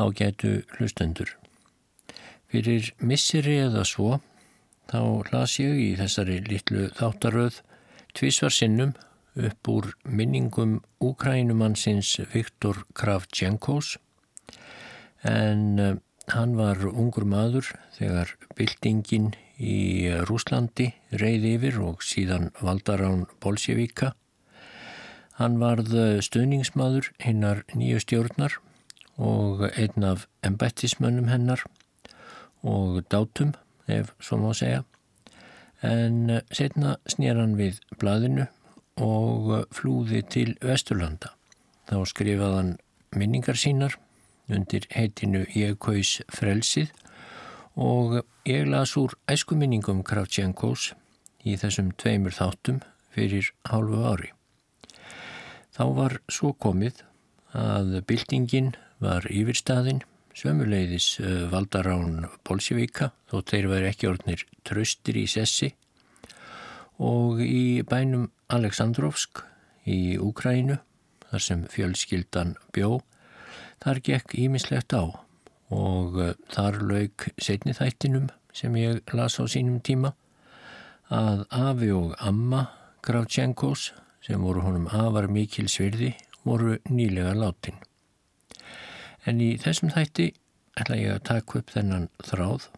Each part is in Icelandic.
ágætu hlustendur. Fyrir missiri eða svo þá las ég í þessari litlu þáttaröð tvísvar sinnum upp úr minningum Úkrænumannsins Viktor Kravtjenkós en uh, hann var ungur maður þegar byltingin í Rúslandi reyði yfir og síðan valdarán Bolsjevíka. Hann varð stöðningsmaður hinnar nýju stjórnar og einn af embættismönnum hennar og dátum, ef svo má segja. En setna snýr hann við blaðinu og flúði til Vesturlanda. Þá skrifaði hann minningar sínar undir heitinu Ég kaus frelsið og ég las úr æskuminningum Kravtjenkós í þessum tveimur þáttum fyrir hálfu ári. Þá var svo komið að byltingin var yfirstaðin, sömuleiðis uh, valdarán Bolsjevíka, þó þeir væri ekki orðnir tröstir í sessi. Og í bænum Aleksandrovsk í Úkrænu, þar sem fjölskyldan bjó, þar gekk ímislegt á. Og uh, þar lauk setni þættinum sem ég las á sínum tíma að Afi og Amma Gravtjenkos sem voru honum afar mikil svirði voru nýlega látin. En í þessum þætti ætla ég að taka upp þennan þráð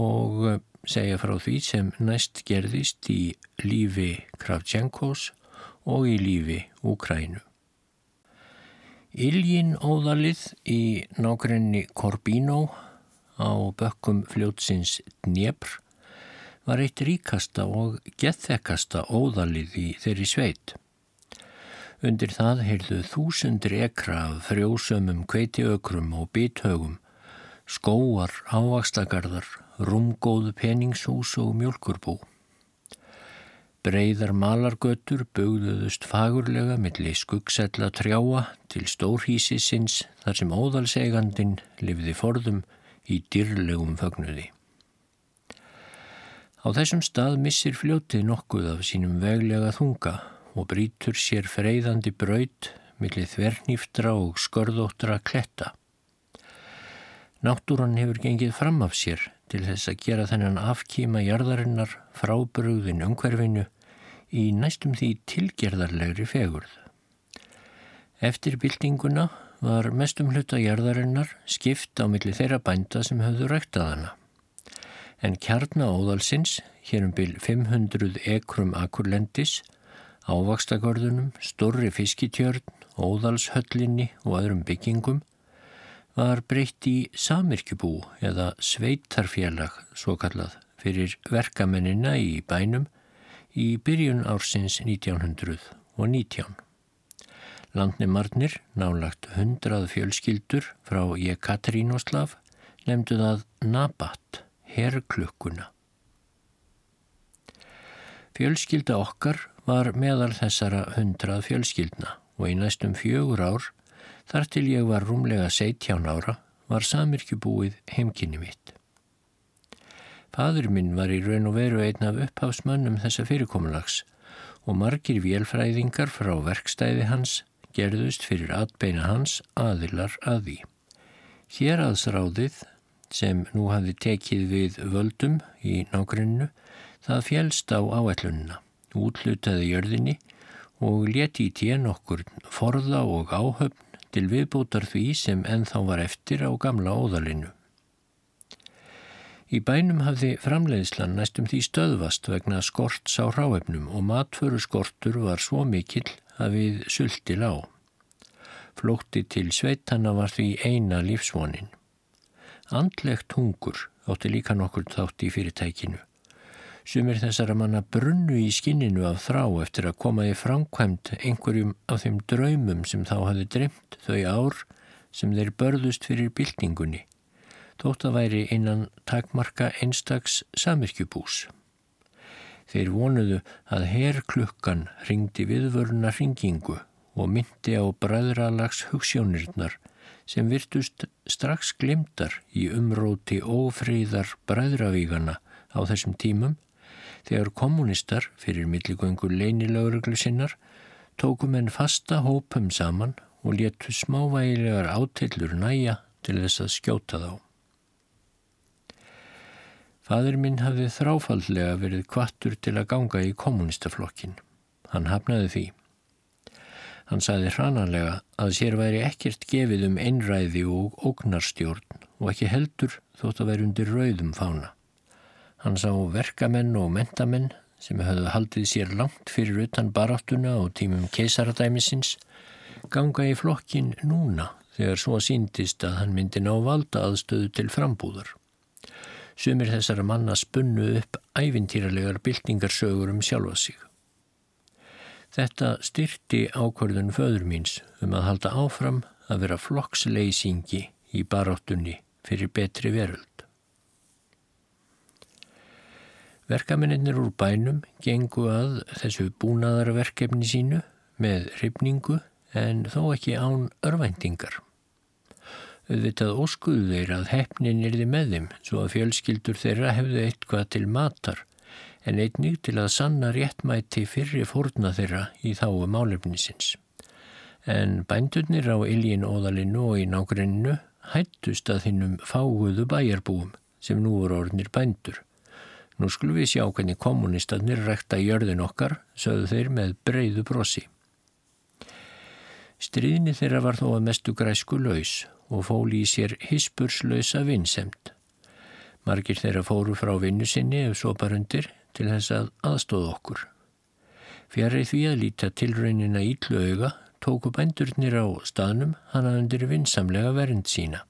og uh, segja frá því sem næst gerðist í lífi Kravtjenkos og í lífi Úkrænu. Iljin óðalið í nákrenni Korbínó á bökkum fljótsins Dnjepr var eitt ríkasta og gethekasta óðalið í þeirri sveit. Undir það heyrðu þúsundir ekra af frjósömmum kveitiökrum og bíthögum, skóar, ávaksdagarðar, rúmgóðu peningshús og mjölkurbú. Breiðar malargötur bugðuðust fagurlega millir skuggsella trjáa til stórhísisins þar sem óðalsegandin lifði forðum í dyrlegum fögnuði. Á þessum stað missir fljótið nokkuð af sínum veglega þunga og brítur sér freyðandi braut millir þvernýftra og skörðóttra kletta. Náttúran hefur gengið fram af sér til þess að gera þennan afkíma jarðarinnar frábrugðin umhverfinu í næstum því tilgerðarlegri fegurð. Eftir byltinguna var mestum hluta jarðarinnar skipt á milli þeirra bænda sem höfðu ræktað hana. En kjarnáðalsins, hér um byl 500 ekrum akurlendis, ávakstakörðunum, stórri fiskitjörn, óðalshöllinni og öðrum byggingum var breytt í samirkjubú eða sveitarfélag svo kallað fyrir verkamennina í bænum í byrjun ársins 1919. Landnimarnir, nálagt hundrað fjölskyldur frá Jekatrínoslav, nefndu það Nabat, herrklukkuna. Fjölskylda okkar var meðal þessara hundrað fjölskyldna og í næstum fjögur ár, þar til ég var rúmlega 17 ára, var samirkjubúið heimkynni mitt. Fadur minn var í raun og veru einn af upphafsmönnum þessa fyrirkomulags og margir vélfræðingar frá verkstæði hans gerðust fyrir atbeina hans aðilar að því. Hér aðsráðið sem nú hafði tekið við völdum í nágrinnu það fjælst á áætlunina útlutaði jörðinni og leti í tén okkur forða og áhöfn til viðbútar því sem ennþá var eftir á gamla óðalinu. Í bænum hafði framleiðslan næstum því stöðvast vegna skorts á ráefnum og matföru skortur var svo mikill að við sulti lág. Flótti til sveitana var því eina lífsvonin. Andlegt hungur átti líka nokkur þátt í fyrirtækinu Sumir þessara manna brunnu í skinninu af þrá eftir að koma í framkvæmt einhverjum af þeim draumum sem þá hafi dremt þau ár sem þeir börðust fyrir byltingunni. Þótt að væri einan takmarka einstags samirkjubús. Þeir vonuðu að herrklukkan ringdi viðvöruna ringingu og myndi á bræðralags hugssjónirnar sem virtust strax glimtar í umróti ófríðar bræðravígana á þessum tímum þegar kommunistar fyrir milligöngu leinilögruglu sinnar tókum enn fasta hópum saman og léttu smávægilegar átillur næja til þess að skjóta þá. Fadur minn hafði þráfaldlega verið kvattur til að ganga í kommunistaflokkin. Hann hafnaði því. Hann saði hranarlega að sér væri ekkert gefið um einræði og ógnarstjórn og ekki heldur þótt að veri undir rauðum fána. Hann sá verkamenn og mentamenn sem höfðu haldið sér langt fyrir utan baráttuna og tímum keisaradæmisins ganga í flokkin núna þegar svo síndist að hann myndi ná valda aðstöðu til frambúðar. Sumir þessara manna spunnu upp ævintýralegar byltingarsögur um sjálfa sig. Þetta styrti ákvörðun föður míns um að halda áfram að vera flokksleysingi í baráttunni fyrir betri veröld. Verkamennir úr bænum gengu að þessu búnaðarverkefni sínu með hrifningu en þó ekki án örvæntingar. Auðvitað óskuðu þeir að hefnin erði með þeim svo að fjölskyldur þeirra hefðu eitthvað til matar en einnig til að sanna réttmæti fyrri fórna þeirra í þáu málefnisins. En bændurnir á Iljin óðalinu og í nágrenninu hættust að hinnum fáguðu bæjarbúum sem nú voru orðnir bændur. Nú skulum við sjá hvernig kommunistarnir rekta jörðin okkar, sögðu þeir með breyðu brosi. Stríðinni þeirra var þó að mestu græsku laus og fóli í sér hispurslausa vinsemt. Margir þeirra fóru frá vinnu sinni ef svo bara undir til þess að aðstóða okkur. Fjarið því að líta tilraunina ítlu auga tóku bændurnir á staðnum hana undir vinsamlega vernd sína.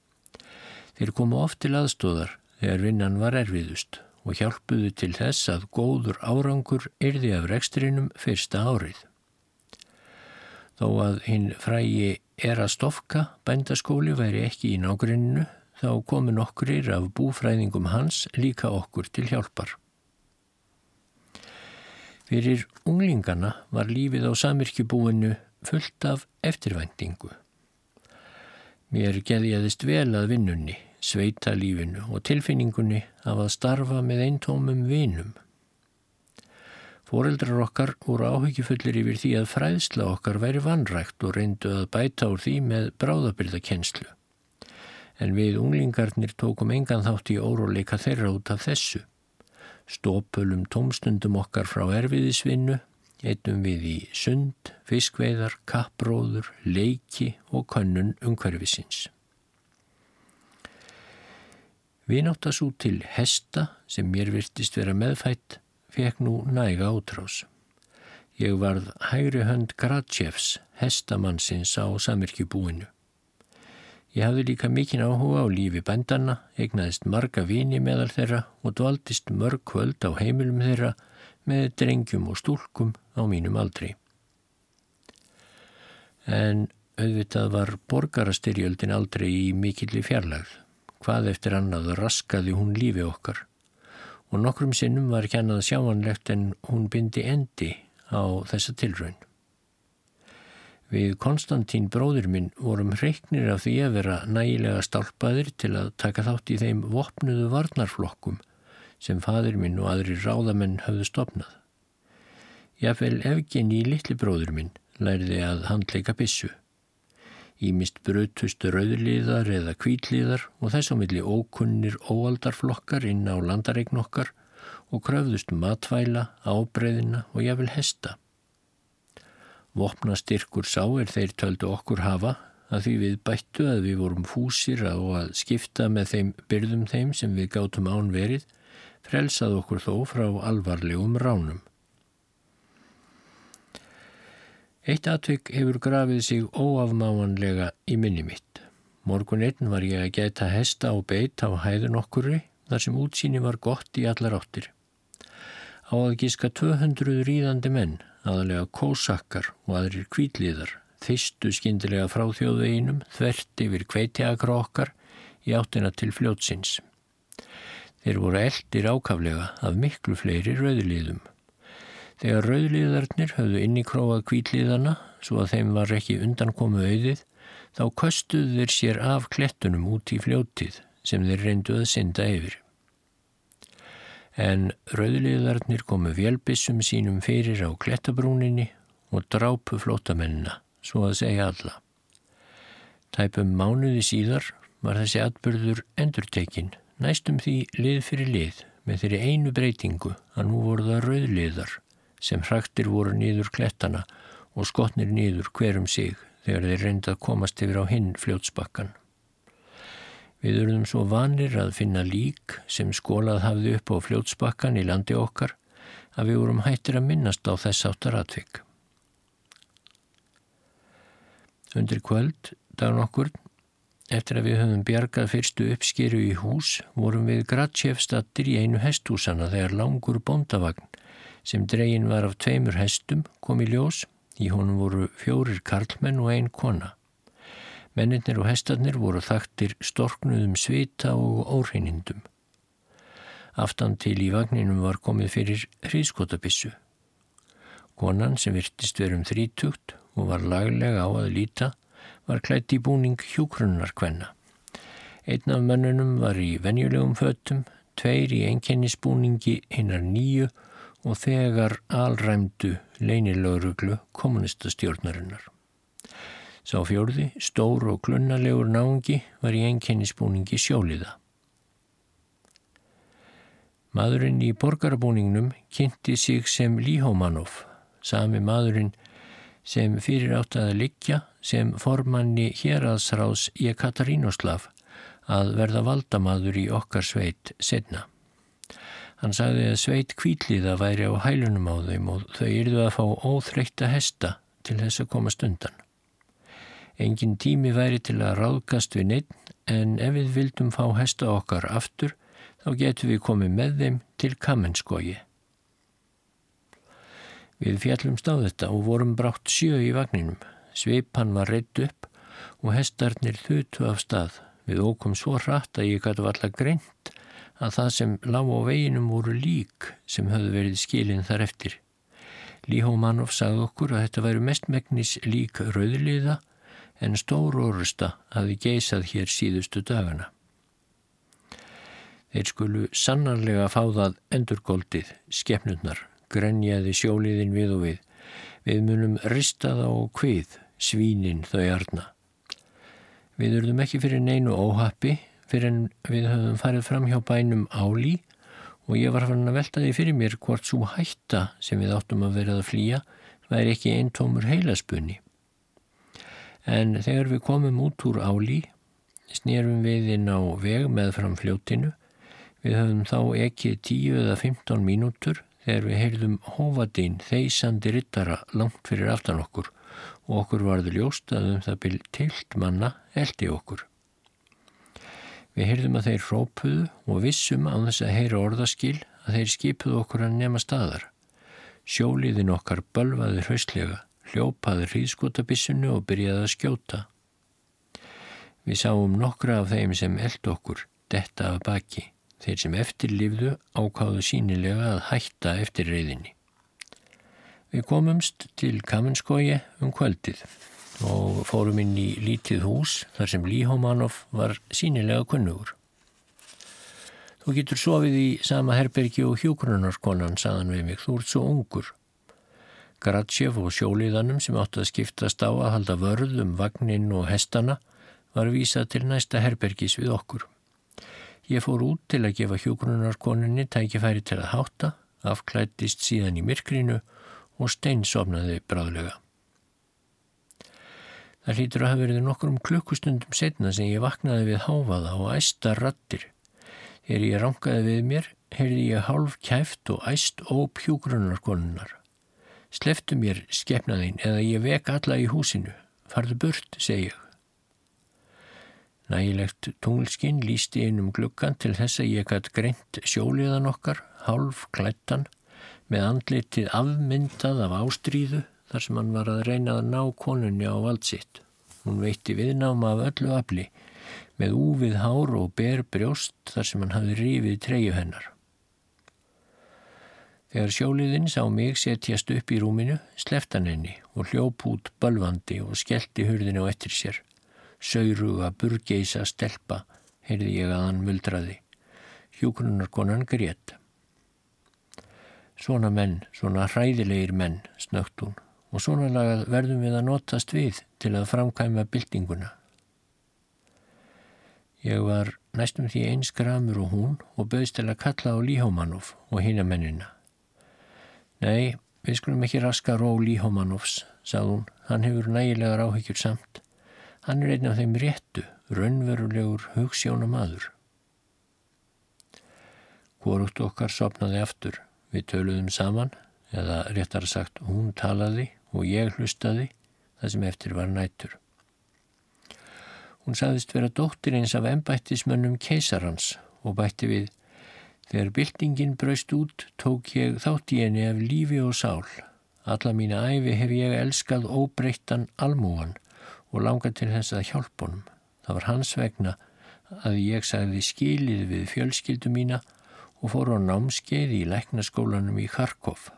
Þeir komu oft til aðstóðar þegar vinnan var erfiðust og hjálpuðu til þess að góður árangur yrði af rekstrinum fyrsta árið. Þó að hinn frægi Erastofka bændaskóli væri ekki í nágruninu þá komu nokkurir af búfræðingum hans líka okkur til hjálpar. Fyrir unglingana var lífið á samirkjubúinu fullt af eftirvæntingu. Mér geðjaðist vel að vinnunni, sveita lífinu og tilfinningunni af að starfa með eintómum vinum. Fóreldrar okkar voru áhugifullir yfir því að fræðsla okkar væri vanrægt og reyndu að bæta úr því með bráðabyrðakenslu. En við unglingarnir tókum engan þátt í óróleika þeirra út af þessu stópölum tómstundum okkar frá erfiðisvinnu, einnum við í sund, fiskveiðar, kappróður, leiki og könnun umhverfisins. Við náttas út til hesta sem mér virtist vera meðfætt, fekk nú næga átrás. Ég varð hægri hönd Gratsjefs, hestamannsins á samirkjubúinu. Ég hafði líka mikinn áhuga á lífi bændanna, eignaðist marga vini meðal þeirra og dvaldist mörg kvöld á heimilum þeirra með drengjum og stúlkum á mínum aldri. En auðvitað var borgarastyrjöldin aldrei í mikilli fjarlagð. Hvað eftir annað raskaði hún lífi okkar og nokkrum sinnum var kennað sjáanlegt en hún bindi endi á þessa tilraun. Við Konstantín bróður minn vorum hreiknir af því að vera nægilega stálpaðir til að taka þátt í þeim vopnuðu varnarflokkum sem fadur minn og aðri ráðamenn höfðu stopnað. Jáfnvel efgin í litli bróður minn læriði að handleika bissu. Ímist brutust rauðliðar eða kvítlíðar og þess á milli ókunnir óaldarflokkar inn á landareign okkar og kröfðust matvæla, ábreyðina og jáfnvel hesta. Vopnastyrkur sá er þeir töldu okkur hafa að því við bættu að við vorum fúsir og að skipta með þeim byrðum þeim sem við gátum án verið, frelsað okkur þó frá alvarlegum ránum. Eitt atvik hefur grafið sig óafmáanlega í minni mitt. Morgun einn var ég að geta hesta og beit á hæðun okkurri þar sem útsýni var gott í allar áttir. Á að gíska 200 ríðandi menn aðalega kósakkar og aðrir kvítlíðar, þeistu skindilega frá þjóðveginum, þvert yfir kveitiakra okkar í áttina til fljótsins. Þeir voru eldir ákaflega af miklu fleiri rauðliðum. Þegar rauðliðarnir höfðu inn í króað kvítlíðana, svo að þeim var ekki undankomu auðið, þá köstuðu þeir sér af klettunum út í fljótið sem þeir reyndu að synda yfir en rauðliðarnir komu vélbissum sínum fyrir á klettabrúninni og drápu flótamennina, svo að segja alla. Tæpum mánuði síðar var þessi atbyrður endurtekinn, næstum því lið fyrir lið, með þeirri einu breytingu að nú voru það rauðliðar sem hraktir voru nýður klettana og skotnir nýður hverum sig þegar þeir reynda að komast yfir á hinn fljótsbakkan. Við urðum svo vanir að finna lík sem skólað hafði upp á fljótsbakkan í landi okkar að við vorum hættir að minnast á þess áttar atvik. Undir kvöld, dagun okkur, eftir að við höfum bjargað fyrstu uppskeru í hús, vorum við Gratsjefstattir í einu hestúsana þegar langur bondavagn sem dregin var af tveimur hestum kom í ljós. Í honum voru fjórir karlmenn og ein kona. Mennirnir og hestarnir voru þaktir storknuðum svita og óhreinindum. Aftan til í vagninum var komið fyrir hríðskotabissu. Konan sem virtist verum þrítugt og var laglega á að líta var klætt í búning hjúkrunnarkvenna. Einn af mönnunum var í venjulegum föttum, tveir í einkennisbúningi hinnar nýju og þegar alræmdu leinilauruglu kommunistastjórnarinnar. Sá fjörði, stór og klunnalegur náungi var í einkennisbúningi sjóliða. Maðurinn í borgarabúningnum kynnti sig sem Líhómanov, sami maðurinn sem fyrir átt að liggja sem formanni héraðsráðs í Katarínoslav að verða valdamaður í okkar sveit setna. Hann sagði að sveit kvíliða væri á hælunum á þeim og þau yrðu að fá óþreytta hesta til þess að koma stundan. Engin tími væri til að ráðkast við neitt en ef við vildum fá hesta okkar aftur þá getum við komið með þeim til Kamenskogi. Við fjallumst á þetta og vorum brátt sjö í vagninum. Sveipan var reitt upp og hestarnir þutu af stað. Við ókum svo hratt að ég gætu alltaf greint að það sem lág á veginum voru lík sem höfðu verið skilin þar eftir. Líhómanov sagði okkur að þetta væru mestmægnis lík rauðliða en stór orusta hafi geysað hér síðustu dagana. Þeir skulu sannarlega fá það endurgóldið, skefnurnar, grenjaði sjóliðin við og við. Við munum rista þá og hvið, svínin þau arna. Við urðum ekki fyrir neinu óhappi fyrir en við höfum farið fram hjá bænum Áli og ég var farin að velta því fyrir mér hvort svo hætta sem við áttum að verða að flýja væri ekki einn tómur heilaspunni. En þegar við komum út úr Áli snýrum við inn á veg með fram fljótinu. Við höfum þá ekki 10 eða 15 mínútur þegar við heyrðum hófadín þeysandi rittara langt fyrir aftan okkur og okkur varður ljóst að um það byrj tilt manna eldi okkur. Við heyrðum að þeir hrópuðu og vissum á þess að heyra orðaskil að þeir skipuðu okkur að nema staðar. Sjóliðin okkar bölvaði hraustlega, hljópaði hríðskotabissinu og byrjaði að skjóta. Við sáum nokkra af þeim sem eld okkur, detta af baki. Þeir sem eftirlifðu ákáðu sínilega að hætta eftir reyðinni. Við komumst til Kamenskogi um kvöldið og fórum inn í lítið hús þar sem Líhómanov var sínilega kunnugur. Þú getur sofið í sama herbergi og hjókrunarkonan, saðan við mig, þú ert svo ungur. Gratsjev og sjóliðanum sem átti að skiptast á að halda vörð um vagnin og hestana var vísað til næsta herbergis við okkur. Ég fór út til að gefa hjógrunarkoninni tækifæri til að hátta, afklættist síðan í myrkrinu og steinsofnaði bráðlega. Það hlýtur að hafa verið nokkrum klukkustundum setna sem ég vaknaði við háfaða og æsta rattir. Þegar ég rangaði við mér, heyrði ég hálf kæft og æst óp hjógrunarkoninnar. Sleftu mér skefnaðinn eða ég vek alla í húsinu. Farðu burt, segi ég. Nægilegt tunglskinn lísti inn um gluggan til þess að ég gætt greint sjóliðan okkar, hálf klættan, með andlitið afmyndað af ástríðu þar sem hann var að reyna að ná konunni á valdsitt. Hún veitti viðnáma af öllu afli, með úfið hár og ber brjóst þar sem hann hafi rífið treyu hennar. Þegar sjóliðin sá mig setjast upp í rúminu, sleftan henni og hljóp út balvandi og skellti hurðinu á ettir sér sauruga burgeisa stelpa, heyrði ég að hann muldraði. Hjókunarkonan grét. Svona menn, svona hræðilegir menn, snögt hún, og svona lagað verðum við að notast við til að framkæma byltinguna. Ég var næstum því eins gramur og hún og bauðst til að kalla á Líhómanov og hinn að mennina. Nei, við skulum ekki raska ró Líhómanovs, sagði hún. Hann hefur nægilegar áhyggjur samt. Hann er einn af þeim réttu, raunverulegur hugssjóna maður. Hvorugt okkar sopnaði aftur. Við töluðum saman, eða réttar sagt hún talaði og ég hlustaði það sem eftir var nætur. Hún sagðist vera dóttir eins af ennbættismönnum keisarans og bætti við Þegar byltingin braust út tók ég þátt í henni af lífi og sál. Alla mína æfi hef ég elskað óbreyttan almúan og langað til þess að hjálpa honum. Það var hans vegna að ég sagði skilið við fjölskyldu mína og fór á námskeið í læknaskólanum í Kharkov.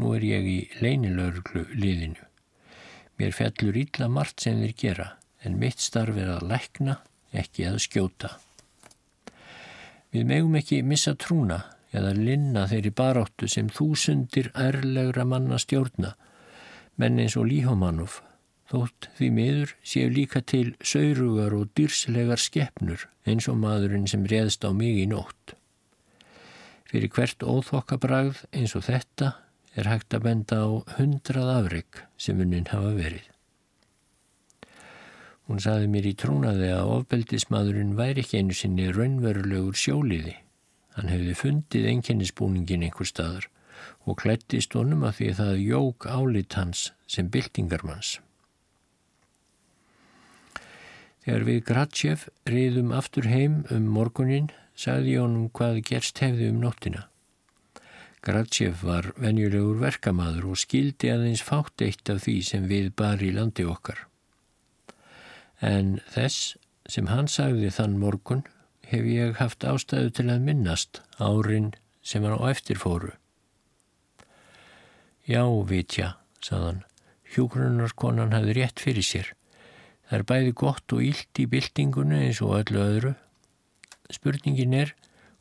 Nú er ég í leinilörglu liðinu. Mér fellur ítla margt sem þeir gera en mitt starf er að lækna, ekki að skjóta. Við megum ekki missa trúna eða linna þeirri baráttu sem þúsundir ærlegra manna stjórna, menn eins og Líhómanov, þótt því miður séu líka til saurugar og dyrslegar skeppnur eins og maðurinn sem réðst á mig í nótt. Fyrir hvert óþokkabragð eins og þetta er hægt að benda á hundrað afrygg sem unnin hafa verið. Hún saði mér í trúnaði að ofbeldismadurinn væri ekki einu sinni raunverulegur sjóliði. Hann hefði fundið einkennisbúningin einhver staðar og klættist honum að því að það jók álit hans sem byltingarmanns. Þegar við Gratsjef riðum aftur heim um morgunin, sagði ég honum hvað gerst hefði um nóttina. Gratsjef var venjulegur verkamaður og skildi aðeins fátt eitt af því sem við bar í landi okkar en þess sem hann sagði þann morgun hef ég haft ástæðu til að minnast árin sem hann á eftirfóru. Já, vitja, sagðan, hjúgrunarkonan hafði rétt fyrir sér. Það er bæði gott og ílt í byltingunni eins og öllu öðru. Spurningin er,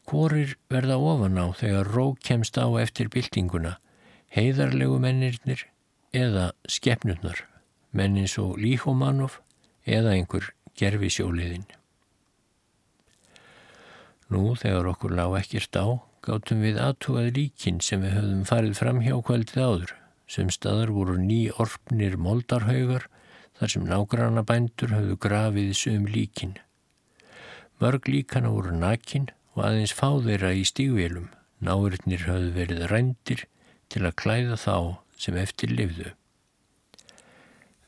hvorir verða ofan á þegar rók kemst á eftir byltinguna, heiðarlegu mennirnir eða skefnurnar, menn eins og Líhómanov eða einhver gerfi sjóliðin. Nú, þegar okkur lág ekkert á, gáttum við aðtúað líkin sem við höfðum farið fram hjá kvöldið áður. Sem staðar voru ný orpnir moldarhaugar þar sem nágranna bændur höfðu grafið sum líkin. Mörg líkana voru nakin og aðeins fá þeirra í stígvélum. Náurinnir höfðu verið rændir til að klæða þá sem eftir livðu.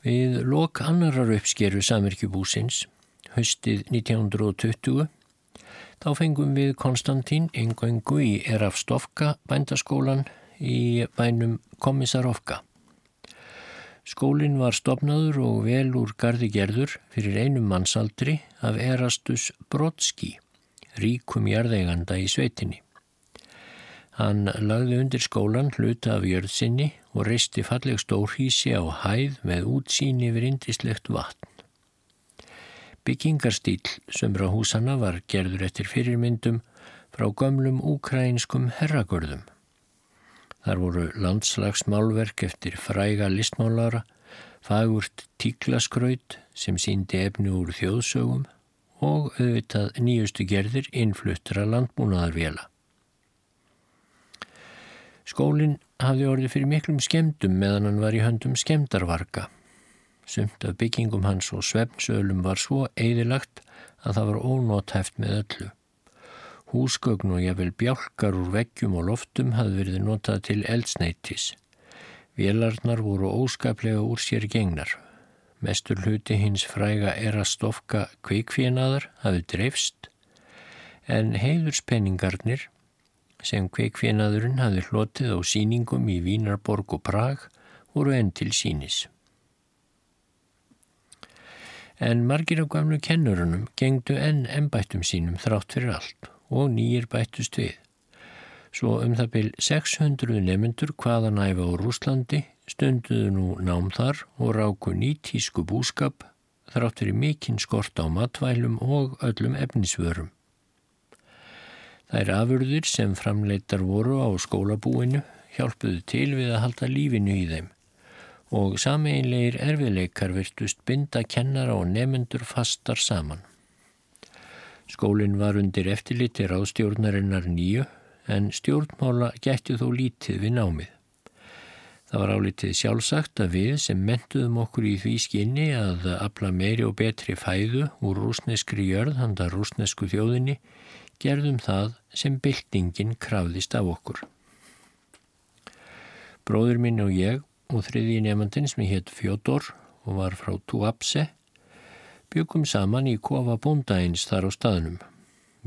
Við lok annarar uppskeru samirkjubúsins, höstið 1920, þá fengum við Konstantín engöngu í Erafstovka bændaskólan í bænum Komisarovka. Skólinn var stopnaður og vel úr gardi gerður fyrir einum mannsaldri af Erastus Brodski, ríkum jarðeiganda í sveitinni. Hann lagði undir skólan hluta af jörðsynni og reisti falleg stórhísi á hæð með útsýni yfir indislegt vatn. Byggingarstýl sömra húsana var gerður eftir fyrirmyndum frá gömlum úkræinskum herragörðum. Þar voru landslagsmálverk eftir fræga listmálara, fagurt tíklaskraut sem síndi efni úr þjóðsögum og auðvitað nýjustu gerðir innfluttra landbúnaðarvela. Skólinn hafði orðið fyrir miklum skemdum meðan hann var í höndum skemdarvarga. Sumt af byggingum hans og svefnsölum var svo eðilagt að það var ónóthæft með öllu. Húsgögn og jafnvel bjálkar úr veggjum og loftum hafði verið notað til eldsneitis. Vélarnar voru óskaplega úr sér gengnar. Mestur hluti hins fræga erastofka kveikfénaðar hafði dreifst en heiðurspenningarnir sem kveikfjenaðurinn hafi hlotið á síningum í Vínarborg og Prag voru enn til sínis. En margir af gamlu kennurunum gengdu enn ennbættum sínum þrátt fyrir allt og nýjir bættust við. Svo um það byl 600 nefnendur hvaðan æfa á Rúslandi stunduðu nú nám þar og ráku nýtísku búskap þrátt fyrir mikinn skort á matvælum og öllum efnisvörum. Þær afurðir sem framleitar voru á skólabúinu hjálpuðu til við að halda lífinu í þeim og sameinleir erfiðleikar virtust binda kennara og nefnendur fastar saman. Skólinn var undir eftirliti ráðstjórnarinnar nýju en stjórnmála gætti þó lítið við námið. Það var álitið sjálfsagt að við sem mentuðum okkur í því skinni að afla meiri og betri fæðu úr rúsneskri jörð handa rúsnesku þjóðinni gerðum það sem byltingin krafðist af okkur. Bróður minn og ég og þriði nefnandin sem hétt Fjódor og var frá Tuapse byggum saman í kofa bóndains þar á staðnum.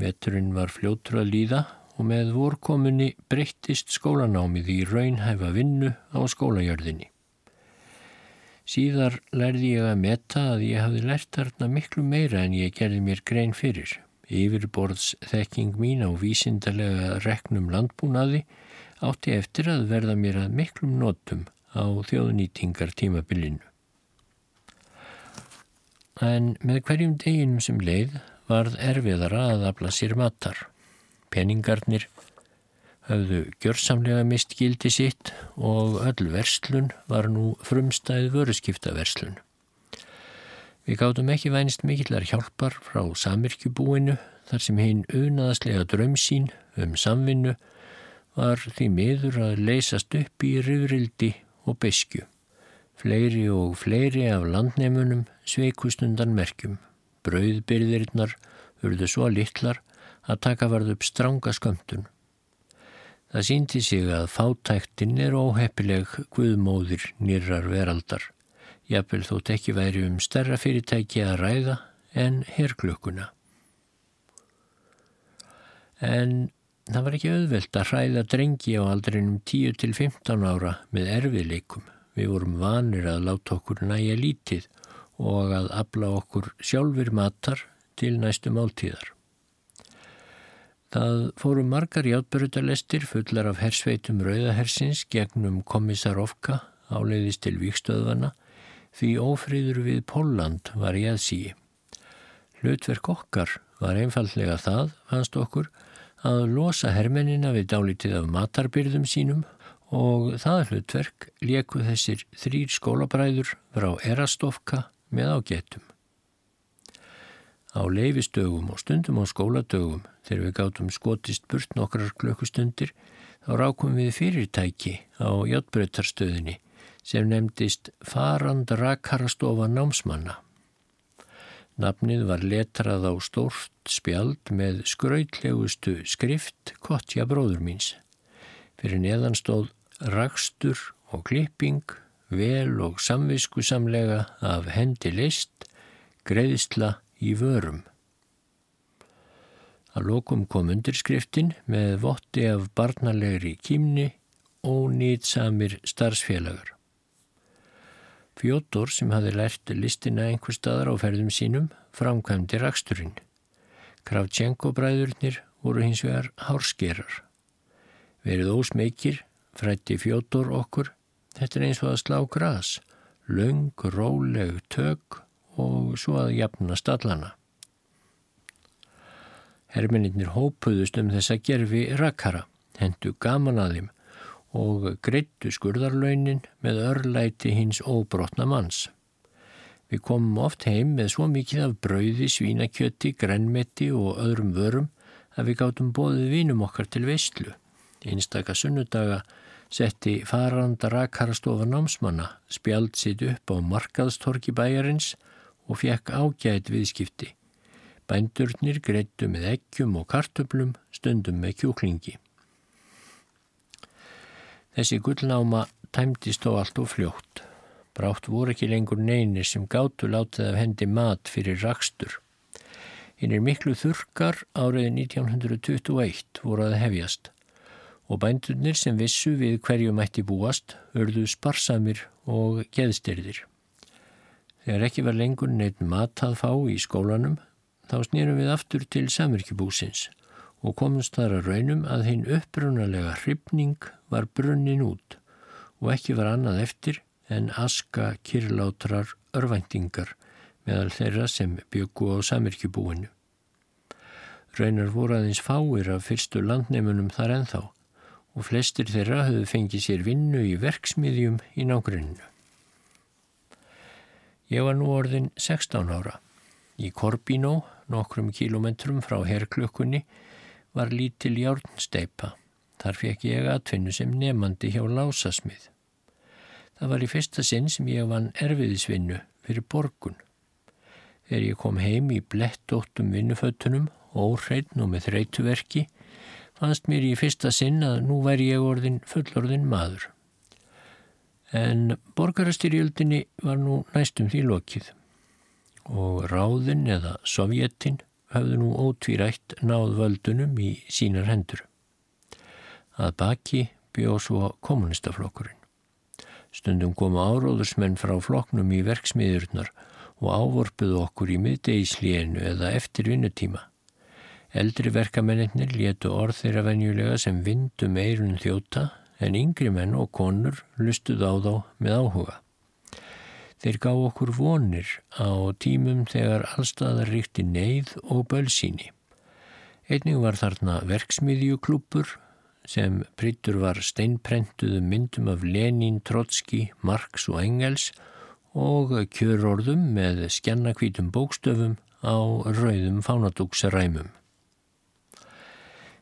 Veturinn var fljóttur að líða og með vorkomunni breyttist skólanámið í raunhæfa vinnu á skólajörðinni. Síðar lærði ég að metta að ég hafði lært þarna miklu meira en ég gerði mér grein fyrir. Yfirborðs þekking mín á vísindarlega reknum landbúnaði átti eftir að verða mér að miklum notum á þjóðnýtingar tímabilinu. En með hverjum deginum sem leið varð erfiðara að afla sér matar. Peningarnir höfðu gjörsamlega mist gildi sitt og öll verslun var nú frumstæð vöruskiptaverslun. Við gáttum ekki vænist mikillar hjálpar frá samirkjubúinu þar sem hinn unaðaslega draumsín um samvinnu var því miður að leysast upp í rifrildi og beskju. Fleiri og fleiri af landneimunum sveikustundan merkjum. Brauðbyrðirinnar urðu svo litlar að taka varð upp stranga skömmtun. Það síndi sig að fátæktin er óheppileg guðmóðir nýrar veraldar. Jafnvel þótt ekki væri um stærra fyrirtæki að ræða en herrklökkuna. En Það var ekki auðvelt að hræða drengi á aldrinum 10-15 ára með erfiðleikum. Við vorum vanir að láta okkur næja lítið og að abla okkur sjálfur matar til næstu máltíðar. Það fóru margar játbörutalestir fullar af hersveitum Rauðahersins gegnum komissar Ofka áleiðist til vikstöðvana því ófríður við Póland var í aðsíi. Hlutverk okkar var einfallega það, fannst okkur, að losa hermennina við dálítið af matarbyrðum sínum og það hlutverk leku þessir þrýr skólabræður frá Erastofka með ágetum. Á leifistögum og stundum á skóladögum þegar við gátum skotist burt nokkrar klökkustundir þá rákum við fyrirtæki á hjáttbreytarstöðinni sem nefndist Farand Rakarastofa námsmanna. Nafnið var letrað á stórt spjald með skrautlegustu skrift Kottja bróður míns. Fyrir neðan stóð rakstur og klipping, vel og samviskusamlega af hendi list, greiðsla í vörum. Að lokum kom undirskriftin með votti af barnalegri kýmni og nýtsamir starfsfélagar. Fjótor sem hafi lært listina einhver staðar á ferðum sínum framkvæmdi raksturinn. Kravtjenko bræðurnir voru hins vegar hárskerar. Verið ósmeikir, frætti Fjótor okkur, þetta er eins og að slá gras, laung, róleg tök og svo að jafna stallana. Hermeninnir hópuðust um þessa gerfi rakkara, hendu gaman að þeim og greittu skurðarlaunin með örlæti hins óbrotna manns. Við komum oft heim með svo mikið af brauði, svínakjöti, grænmeti og öðrum vörum að við gáttum bóðið vínum okkar til veistlu. Einstaka sunnudaga setti faranda rakkarastofa námsmanna spjald sitt upp á markaðstorki bæjarins og fekk ágætt viðskipti. Bændurnir greittu með eggjum og kartöblum stundum með kjúklingi. Þessi gullnáma tæmtist þó allt og fljótt. Brátt voru ekki lengur neynir sem gáttu látið af hendi mat fyrir rakstur. Hinn er miklu þurkar áriði 1921 voru að hefjast og bændurnir sem vissu við hverju mætti búast örðu sparsamir og geðstyrðir. Þegar ekki var lengur neitt mat að fá í skólanum þá snýrum við aftur til samverkjubúsins og komumst þar að raunum að hinn upprunalega hrifning var brunnin út og ekki var annað eftir en aska kyrlátrar örvæntingar meðal þeirra sem byggu á samirkjubúinu. Raunar voru aðeins fáir af fyrstu landneimunum þar enþá og flestir þeirra höfðu fengið sér vinnu í verksmiðjum í nágruninu. Ég var nú orðin 16 ára. Í Korbínó nokkrum kílometrum frá herklukkunni, var lítil járnsteipa. Þar fekk ég atvinnu sem nefandi hjá lásasmið. Það var í fyrsta sinn sem ég vann erfiðisvinnu fyrir borgun. Þegar ég kom heim í blettóttum vinnufötunum, óhreitn og með þreytuverki, fannst mér í fyrsta sinn að nú væri ég orðin fullorðin maður. En borgarastyrjöldinni var nú næstum því lokið og ráðin eða sovjetin hafðu nú ótvírætt náð völdunum í sínar hendur. Að baki bjóð svo kommunistaflokkurinn. Stundum komu áróðursmenn frá floknum í verksmiðurnar og ávorpuðu okkur í miðdegislíinu eða eftir vinnutíma. Eldri verkamennir létu orð þeirra venjulega sem vindum eirun þjóta en yngri menn og konur lustuð á þá með áhuga. Þeir gá okkur vonir á tímum þegar allstaðar ríkti neyð og bölsíni. Einning var þarna verksmiðjuklúpur sem prittur var steinprentuðu myndum af Lenin, Trotski, Marx og Engels og kjörorðum með skjannakvítum bókstöfum á rauðum fánadúksaræmum.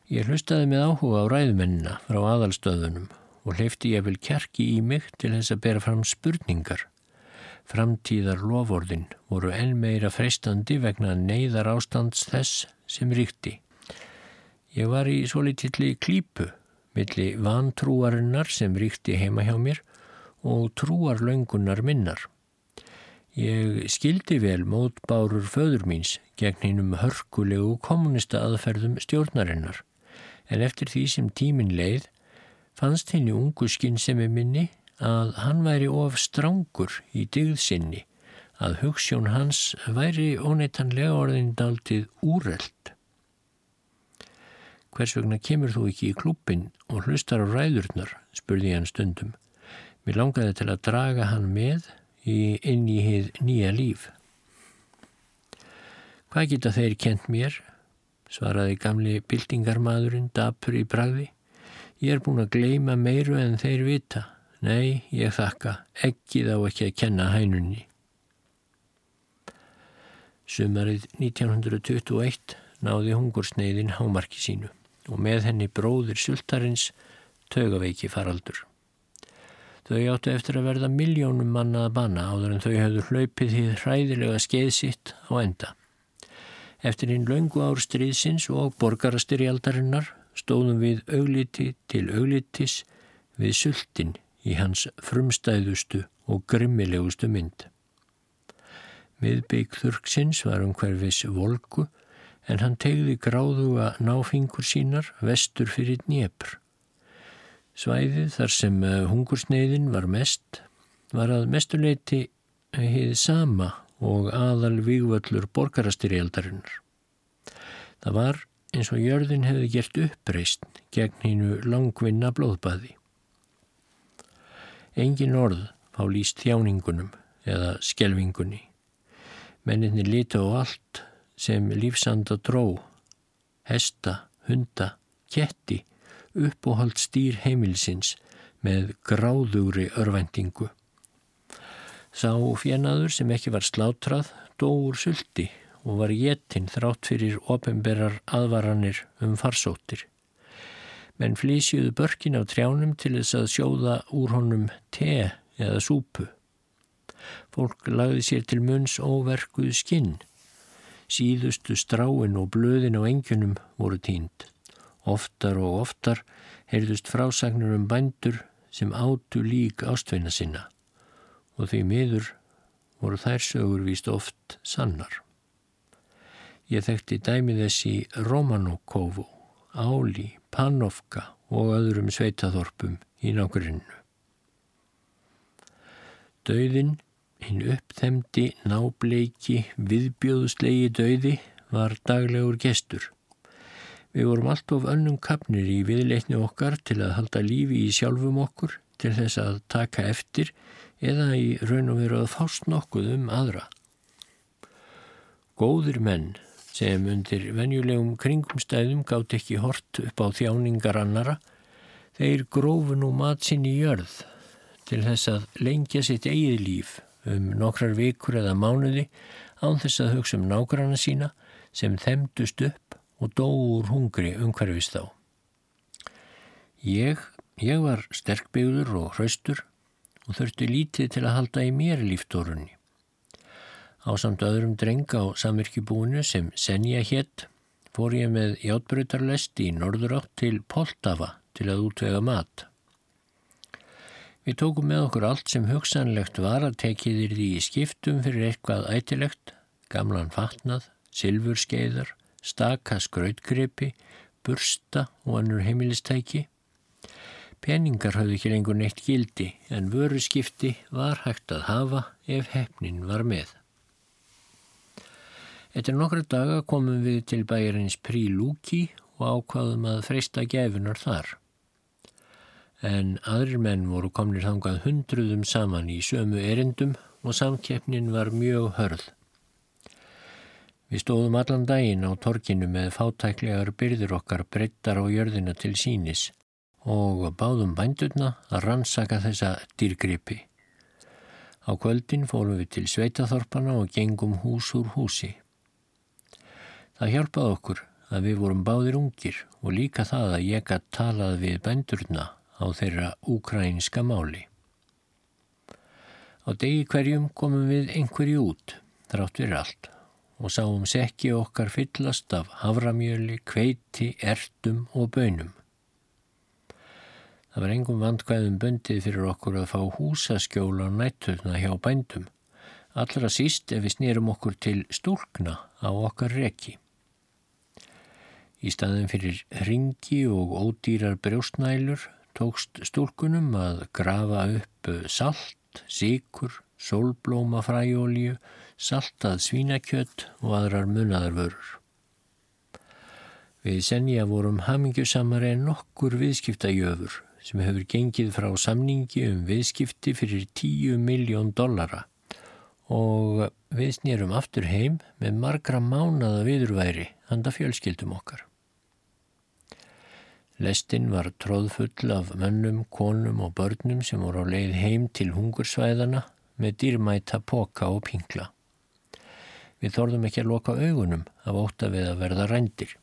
Ég hlustaði með áhuga á ræðumennina frá aðalstöðunum og hleyfti ég vel kjarki í mig til þess að bera fram spurningar Framtíðar lovorðin voru enn meira freistandi vegna neyðar ástands þess sem ríkti. Ég var í svo litilli klípu milli vantrúarinnar sem ríkti heima hjá mér og trúarlöngunar minnar. Ég skildi vel mótbárur föður míns gegn hinnum hörkulegu kommunista aðferðum stjórnarinnar en eftir því sem tímin leið fannst henni ungu skinnsemi minni að hann væri of strángur í digðsynni, að hugssjón hans væri óneitanlega orðindaldið úreld. Hvers vegna kemur þú ekki í klúpin og hlustar á ræðurnar, spurði hann stundum. Mér langaði til að draga hann með í inn í hið nýja líf. Hvað geta þeir kent mér? Svaraði gamli bildingarmadurinn dapur í bragði. Ég er búin að gleima meiru en þeir vita. Nei, ég þakka, ekki þá ekki að kenna hænunni. Sumarið 1921 náði hungursneiðin hámarki sínu og með henni bróðir sultarins tögaveiki faraldur. Þau áttu eftir að verða miljónum manna að banna áður en þau hafðu hlaupið því hræðilega skeið sitt á enda. Eftir einn laungu ár stríðsins og borgarastyrjaldarinnar stóðum við augliti til auglitis við sultin í hans frumstæðustu og grimmilegustu mynd. Miðbygg þurksins var um hverfis volku en hann tegði gráðuga náfingur sínar vestur fyrir Dnjepr. Svæðið þar sem eh, hungursneiðin var mest var að mestuleiti heið sama og aðal vývöllur borgarastyrjaldarinnar. Það var eins og jörðin hefði gert uppreist gegn hinnu langvinna blóðbaði. Engin orð fá líst þjáningunum eða skelvingunni. Menninni líti á allt sem lífsanda dró, hesta, hunda, ketti, uppóhald stýr heimilsins með gráðugri örvendingu. Sá fjenaður sem ekki var slátrað dóur sulti og var getinn þrátt fyrir ofinberar aðvaranir um farsóttir menn flísjuðu börkin á trjánum til þess að sjóða úr honum te eða súpu. Fólk lagði sér til munns óverkuð skinn. Síðustu stráin og blöðin á engjunum voru tínd. Oftar og oftar heyrðust frásagnur um bændur sem átu lík ástveina sinna og því miður voru þær sögur víst oft sannar. Ég þekkti dæmið þessi Romanokófu Áli, Panovka og öðrum sveitaþorpum í nákvæminu. Dauðin, hinn uppþemdi, nábleiki, viðbjóðslegi dauði var daglegur gestur. Við vorum allt of önnum kapnir í viðleitni okkar til að halda lífi í sjálfum okkur, til þess að taka eftir eða í raun og veru að fást nokkuð um aðra. Góðir menn sem undir venjulegum kringumstæðum gátt ekki hort upp á þjáningar annara, þeir grófu nú matsinn í jörð til þess að lengja sitt eigið líf um nokkrar vikur eða mánuði án þess að hugsa um nágranna sína sem þemdust upp og dóur hungri umhverfist þá. Ég, ég var sterkbyggður og hraustur og þurfti lítið til að halda í mér líftórunni. Á samt öðrum dreng á samirkjubúinu sem Senja hétt fór ég með játbrutarlest í norðurátt til Poltava til að útvega mat. Við tókum með okkur allt sem hugsanlegt var að tekiðir því í skiptum fyrir eitthvað ætilegt, gamlan fatnað, silfurskeiðar, staka skrautgripi, bursta og annur heimilistæki Peningar hafði ekki lengur neitt gildi en vöruskipti var hægt að hafa ef hefnin var með. Eftir nokkru daga komum við til bæjarins Prílúki og ákvaðum að freysta gefinar þar. En aðrir menn voru komnir þangað hundruðum saman í sömu erindum og samkeppnin var mjög hörð. Við stóðum allan daginn á torkinu með fátæklegar byrður okkar breyttar á jörðina til sínis og báðum bændurna að rannsaka þessa dýrgripi. Á kvöldin fórum við til sveitaþorpana og gengum hús úr húsi. Það hjálpaði okkur að við vorum báðir ungir og líka það að ég gætt talað við bændurna á þeirra úkrænska máli. Á degi hverjum komum við einhverju út, þrátt við allt, og sáum sekki okkar fyllast af havramjöli, kveiti, ertum og bönum. Það var engum vandkvæðum bundið fyrir okkur að fá húsaskjóla og nætturna hjá bændum. Allra síst ef við snýrum okkur til stúlkna á okkar reki. Í staðin fyrir ringi og ódýrar brjóstnælur tókst stúlkunum að grafa upp salt, síkur, sólblómafræjólju, saltað svínakjött og aðrar munadarvörur. Við senja vorum hamingjusamari en nokkur viðskiptajöfur sem hefur gengið frá samningi um viðskipti fyrir 10 miljón dollara og við snýrum aftur heim með margra mánada viðurværi handa fjölskyldum okkar. Lestinn var tróðfull af mönnum, konum og börnum sem voru á leið heim til hungursvæðana með dýrmæta poka og pingla. Við þorðum ekki að loka augunum af óta við að verða rændir.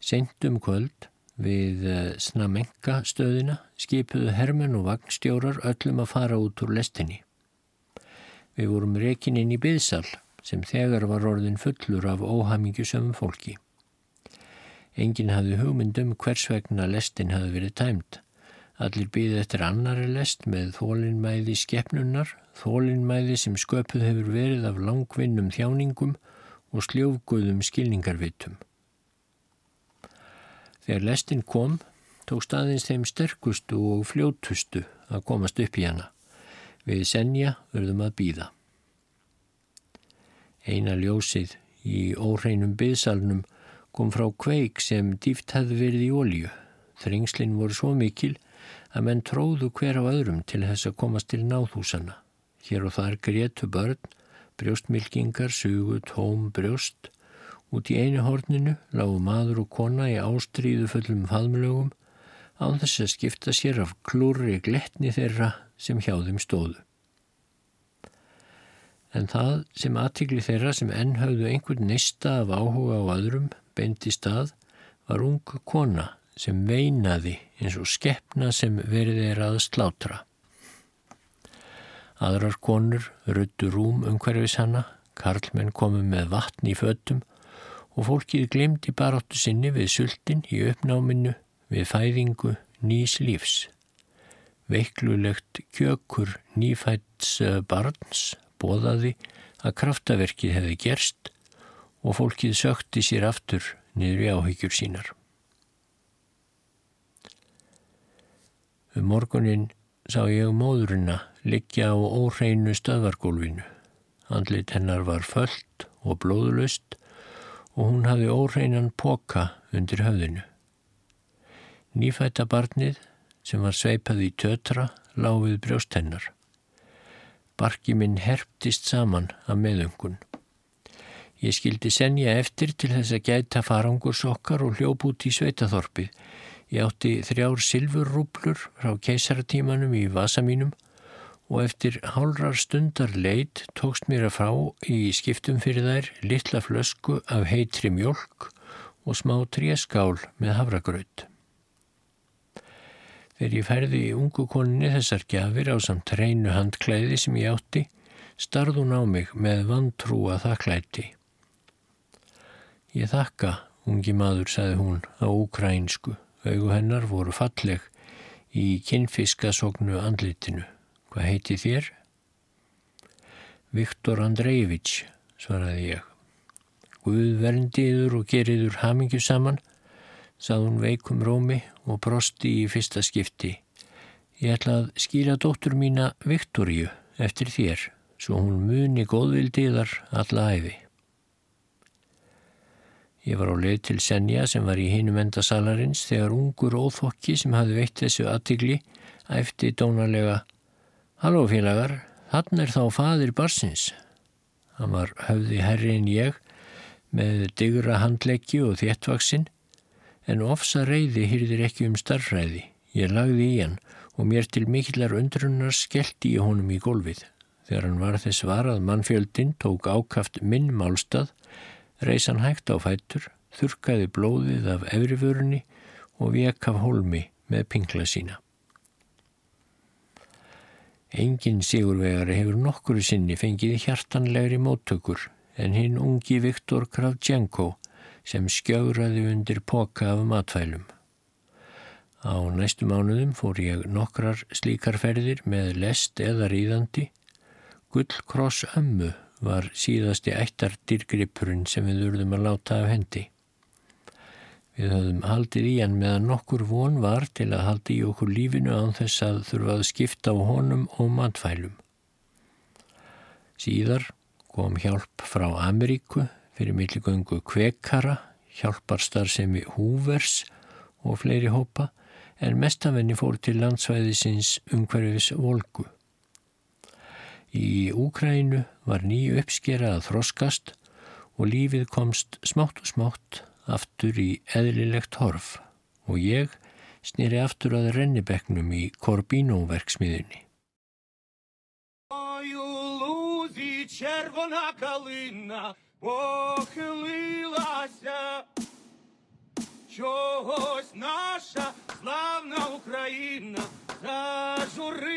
Sendum kvöld Við eh, Snamenga stöðina skipuðu hermen og vagnstjórar öllum að fara út úr lestinni. Við vorum rekin inn í byðsal sem þegar var orðin fullur af óhamingjusöfum fólki. Engin hafði hugmyndum hvers vegna lestin hafði verið tæmt. Allir býði eftir annari lest með þólinnmæði skeppnunnar, þólinnmæði sem sköpuð hefur verið af langvinnum þjáningum og sljófguðum skilningarvitum. Þegar lestin kom, tók staðins þeim sterkustu og fljótustu að komast upp í hana. Við senja verðum að býða. Eina ljósið í óreinum byðsalnum kom frá kveik sem dýft hefði verið í ólju. Þringslinn voru svo mikil að menn tróðu hver á öðrum til þess að komast til náðhúsana. Hér og þar grétu börn, brjóstmilkingar, sugu, tóm, brjóst Út í einu horninu lágu maður og kona í ástríðu fullum faðmlögum á þess að skipta sér af klúri gletni þeirra sem hjá þeim stóðu. En það sem aðtikli þeirra sem enn hafðu einhvern neista af áhuga á öðrum beindi stað var ung kona sem veinaði eins og skeppna sem verið er að slátra. Aðrar konur ruttu rúm umhverfis hana, karlmenn komu með vatn í föttum og fólkið glemdi baráttu sinni við sultin í uppnáminu við fæðingu nýs lífs. Veiklulegt kjökur nýfæts barns bóðaði að kraftaverkið hefði gerst og fólkið sökti sér aftur niður í áhyggjur sínar. Um morgunin sá ég móðurina liggja á óhreinu stöðvargólfinu. Andlit hennar var föllt og blóðlust og hún hafði óreinan poka undir höfðinu. Nýfætta barnið sem var sveipað í tötra láfið brjóst hennar. Barki minn herptist saman af meðungun. Ég skildi senja eftir til þess að gæta farangurs okkar og hljóp út í sveitaþorpið. Ég átti þrjár silfurrúplur frá keisaratímanum í vasa mínum og eftir hálrar stundar leit tókst mér að fá í skiptum fyrir þær litla flösku af heitri mjölk og smá tréskál með havragraut. Þegar ég færði í ungu koninni þessar gjafir á samt reynu handklæði sem ég átti, starð hún á mig með vantrúa þakklæti. Ég þakka, ungi maður, saði hún á ukrænsku. Augu hennar voru falleg í kinnfiskasognu andlitinu. Hvað heiti þér? Viktor Andreevich, svaraði ég. Guð verndiður og geriður hamingju saman, sað hún veikum rómi og brosti í fyrsta skipti. Ég ætla að skýra dóttur mína Viktoríu eftir þér, svo hún muni góðvildiðar alla æfi. Ég var á leið til Senja sem var í hinum endasalarins þegar ungur óþokki sem hafði veitt þessu aðtigli æfti dónarlega Halló félagar, hann er þá fadir barsins. Hann var höfði herri en ég með digra handleggi og þéttvaksinn en ofsa reyði hýrðir ekki um starfræði. Ég lagði í hann og mér til mikillar undrunnar skellti í honum í gólfið. Þegar hann var þess varað mannfjöldin tók ákaft minn málstað, reysan hægt á fættur, þurkaði blóðið af efriförunni og vek af holmi með pingla sína. Engin sigurvegari hefur nokkuru sinni fengið hjartanlegri móttökur en hinn ungi Viktor Kravchenko sem skjögraði undir poka af matfælum. Á næstu mánuðum fór ég nokkrar slíkarferðir með lest eða ríðandi. Gullkross ömmu var síðasti ættardýrgripurinn sem við urðum að láta af hendi. Við höfðum haldið í hann meðan nokkur von var til að haldi í okkur lífinu án þess að þurfa að skipta á honum og matfælum. Síðar kom hjálp frá Ameríku fyrir milligöngu kvekara, hjálparstar sem í húvers og fleiri hópa en mestafinni fór til landsvæðisins umhverfis volgu. Í Úkrænu var nýju uppskera að þroskast og lífið komst smátt og smátt aftur í eðlilegt horf og ég snýri aftur að rennibeknum í Korbínóverksmiðunni. Ой, у лузі червона калина похилилася, чогось наша славна Україна зажурилася.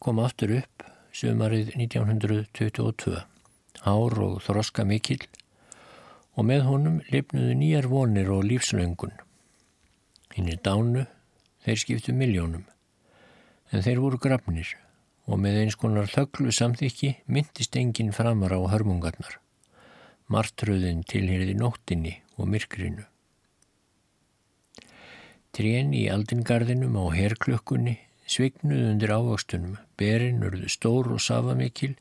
Kom aftur upp sömarið 1922, hár og þroska mikill og með honum lifnuðu nýjar vonir og lífslöngun. Hinn er dánu, þeir skiptu miljónum, en þeir voru grafnir og með eins konar þögglu samþykki myndist enginn framar á hörmungarnar. Martröðin tilheriði nóttinni og myrkrinu. Trén í aldingarðinum á herklökkunni svignuð undir ávöxtunum, berinn urðu stór og safamikil,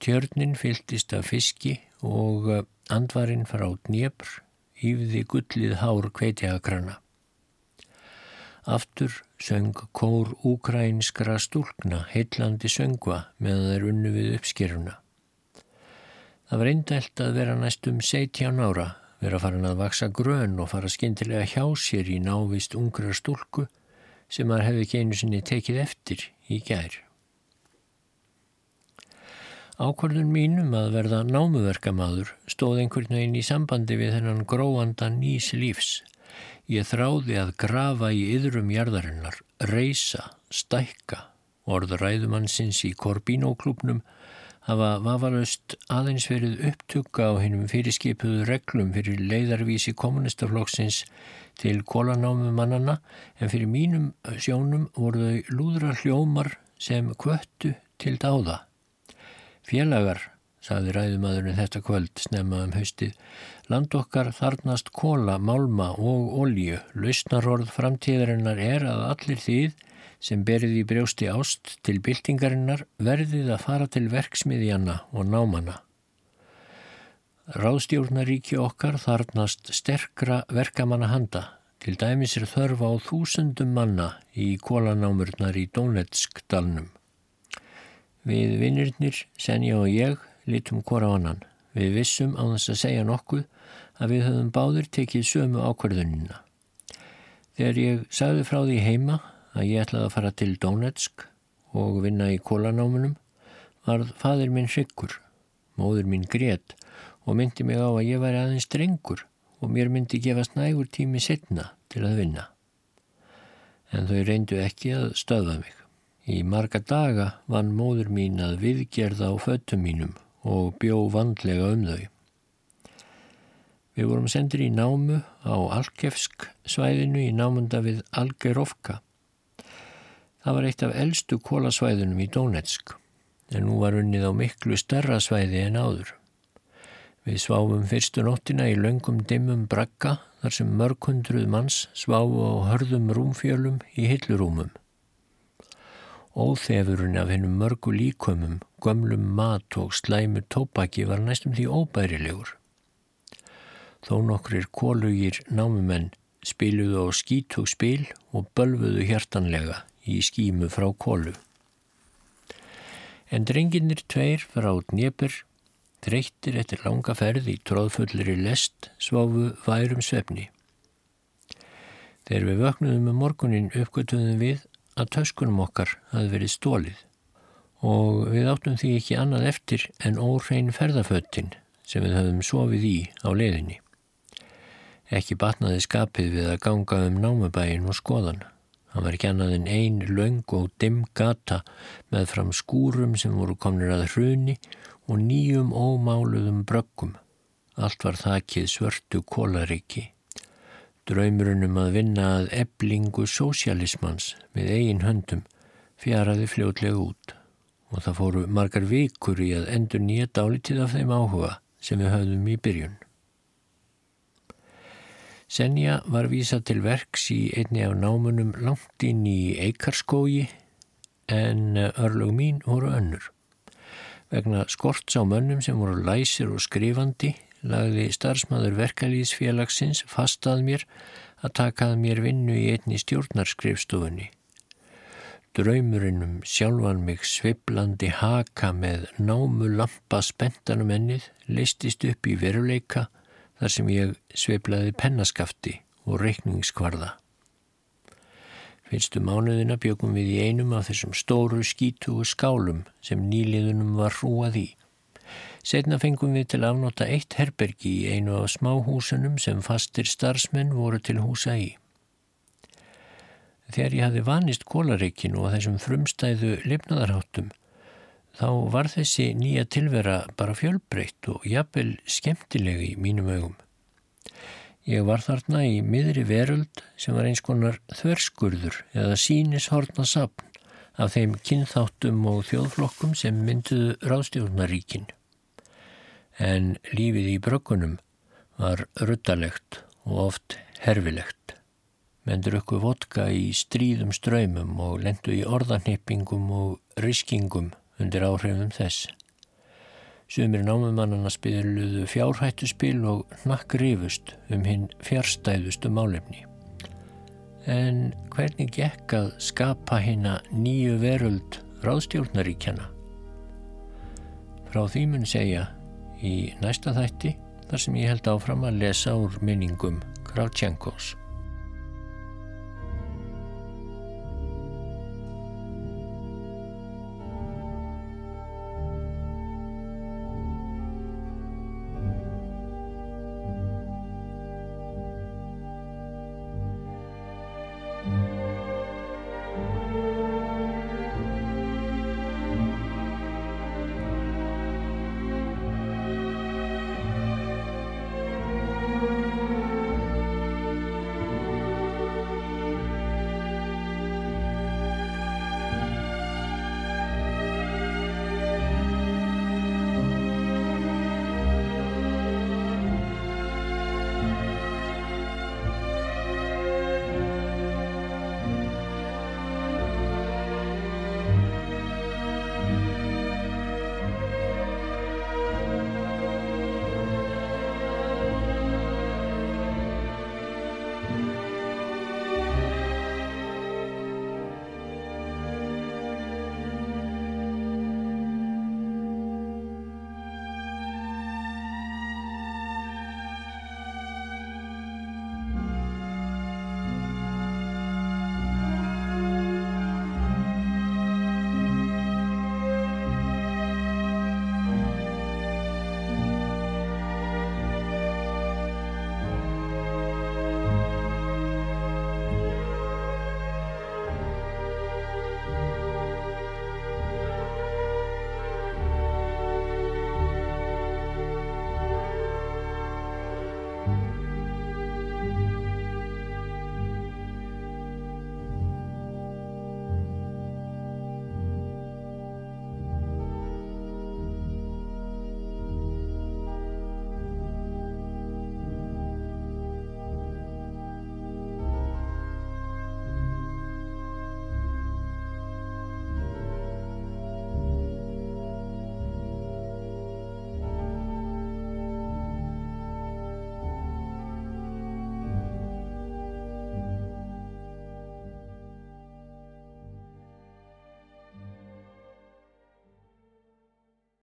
tjörnin fylltist af fiski og eh, andvarinn frá dnjepr, hýfði gullið hár kveitjagrana. Aftur söng kór úkrænskra stúlkna heillandi söngva meðan þeir unnu við uppskeruna. Það var eindælt að vera næstum 17 ára, vera farin að vaksa grön og fara skindilega hjá sér í návist ungra stúlku sem maður hefði ekki einu sinni tekið eftir í gær. Ákvörðun mínum að verða námuverkamaður stóð einhvern veginn í sambandi við þennan gróanda nýs lífs. Ég þráði að grafa í yðrum jarðarinnar, reysa, stækka, orðræðumannsins í Korbínóklubnum hafa vafalust aðeins verið upptukka á hennum fyrirskipuðu reglum fyrir leiðarvísi kommunistaflokksins til kólanámumannana en fyrir mínum sjónum voru þau lúðra hljómar sem kvöttu til dáða. Félagar, saði ræðumadurinn þetta kvöld, snemma um haustið, land okkar þarnast kóla, málma og olju. Lausnarorð framtíðarinnar er að allir þýð sem berið í brjósti ást til byltingarinnar verðið að fara til verksmiðjana og námana. Ráðstjórnaríki okkar þarnast sterkra verkamanna handa. Til dæmis er þörfa á þúsundum manna í kólanámurnar í Donetsk-dalnum. Við vinnirnir, Senja og ég, litum hvora annan. Við vissum á þess að segja nokkuð að við höfum báður tekið sömu ákverðunina. Þegar ég sagði frá því heima að ég ætlaði að fara til Donetsk og vinna í kólanámunum varð fadir minn hryggur, móður minn grétt og myndi mig á að ég væri aðeins drengur og mér myndi gefast nægur tími setna til að vinna. En þau reyndu ekki að stöða mig. Í marga daga vann móður mín að viðgerða á föttum mínum og bjó vandlega um þau. Við vorum sendir í námu á Alkefsk svæðinu í námunda við Algerovka. Það var eitt af eldstu kólasvæðunum í Donetsk en nú var unnið á miklu stærra svæði en áður. Við sváfum fyrstu nóttina í laungum dimmum brakka þar sem mörg hundruð manns sváfu á hörðum rúmfjölum í hillurúmum. Óþefurinn af hennum mörgu líkumum, gömlum mat og slæmur tópaki var næstum því óbærilegur. Þó nokkrir kólugir námumenn spiluðu á skítug spil og bölfuðu hjartanlega í skímu frá kólu. En drenginir tveir frá Dnjepur Þreyttir eftir langa ferð í tróðfullri lest sváfu værum svefni. Þegar við vöknuðum um morgunin uppgötuðum við að töskunum okkar hafði verið stólið og við áttum því ekki annað eftir en óhrein ferðaföttin sem við höfum sofið í á leiðinni. Ekki batnaði skapið við að ganga um námubæin og skoðan. Það var ekki annað en ein laung og dimm gata með fram skúrum sem voru komnir að hruni og nýjum ómáluðum bröggum. Allt var þakkið svörtu kólariki. Draumurunum að vinna að eblingu sósialismans með eigin höndum fjaraði fljótlega út og það fóru margar vikur í að endur nýja dálitið af þeim áhuga sem við höfðum í byrjun. Senja var vísað til verks í einni af námunum langt inn í eikarskógi en örlög mín voru önnur. Vegna skorts á mönnum sem voru læsir og skrifandi lagði starfsmæður verkalýsfélagsins fast að mér að takað mér vinnu í einni stjórnarskrifstofunni. Draumurinnum sjálfan mig sviblandi haka með námu lampa spentanum ennið listist upp í veruleika þar sem ég sviblaði pennaskafti og reikningskvarða. Fyrstu mánuðina bjögum við í einum af þessum stóru skítugu skálum sem nýliðunum var hrúað í. Setna fengum við til afnota eitt herbergi í einu af smáhúsunum sem fastir starfsmenn voru til húsa í. Þegar ég hafi vanist kólareikinu og þessum frumstæðu lifnaðarháttum þá var þessi nýja tilvera bara fjölbreytt og jafnvel skemmtilegi mínum augum. Ég var þarna í miðri veröld sem var eins konar þverskurður eða sínishortna sapn af þeim kynþáttum og þjóðflokkum sem mynduðu ráðstjórnaríkin. En lífið í brökkunum var ruttalegt og oft herfilegt. Menn drukku vodka í stríðum ströymum og lendu í orðanheppingum og riskingum undir áhrifum þess. Sumir námumannana spyðluðu fjárhættuspil og nakk rifust um hinn fjárstæðustu málefni. En hvernig gekk að skapa hérna nýju veröld ráðstjórnaríkjana? Frá því mun segja í næsta þætti þar sem ég held áfram að lesa úr minningum Grátsjankós.